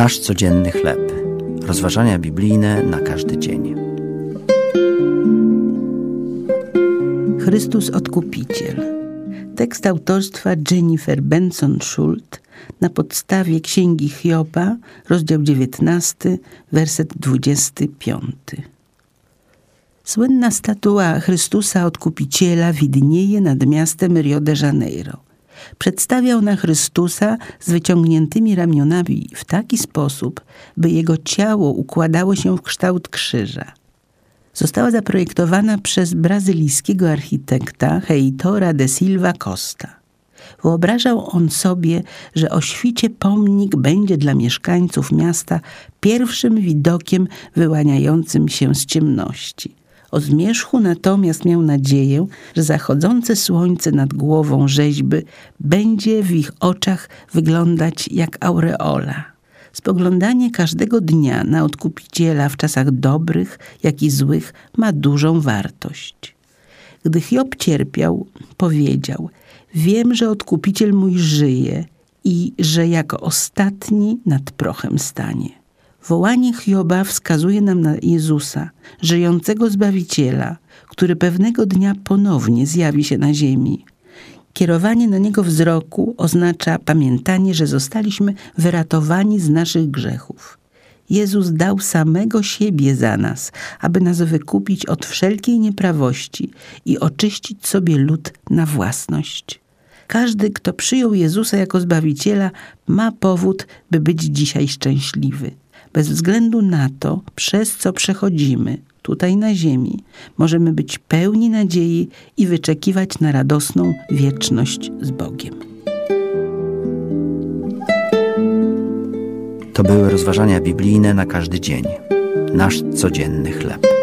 Nasz codzienny chleb. Rozważania biblijne na każdy dzień. Chrystus Odkupiciel. Tekst autorstwa Jennifer Benson Schult na podstawie Księgi Hioba, rozdział 19, werset 25. Słynna statua Chrystusa Odkupiciela widnieje nad miastem Rio de Janeiro. Przedstawia ona Chrystusa z wyciągniętymi ramionami w taki sposób, by jego ciało układało się w kształt krzyża. Została zaprojektowana przez brazylijskiego architekta Heitora de Silva Costa. Wyobrażał on sobie, że o świcie pomnik będzie dla mieszkańców miasta pierwszym widokiem wyłaniającym się z ciemności. O zmierzchu natomiast miał nadzieję, że zachodzące słońce nad głową rzeźby będzie w ich oczach wyglądać jak aureola. Spoglądanie każdego dnia na odkupiciela w czasach dobrych, jak i złych ma dużą wartość. Gdy Hiob cierpiał, powiedział: Wiem, że odkupiciel mój żyje i że jako ostatni nad prochem stanie. Wołanie Hioba wskazuje nam na Jezusa, żyjącego Zbawiciela, który pewnego dnia ponownie zjawi się na ziemi. Kierowanie na Niego wzroku oznacza pamiętanie, że zostaliśmy wyratowani z naszych grzechów. Jezus dał samego siebie za nas, aby nas wykupić od wszelkiej nieprawości i oczyścić sobie lud na własność. Każdy, kto przyjął Jezusa jako Zbawiciela, ma powód, by być dzisiaj szczęśliwy bez względu na to, przez co przechodzimy tutaj na ziemi, możemy być pełni nadziei i wyczekiwać na radosną wieczność z Bogiem. To były rozważania biblijne na każdy dzień. Nasz codzienny chleb.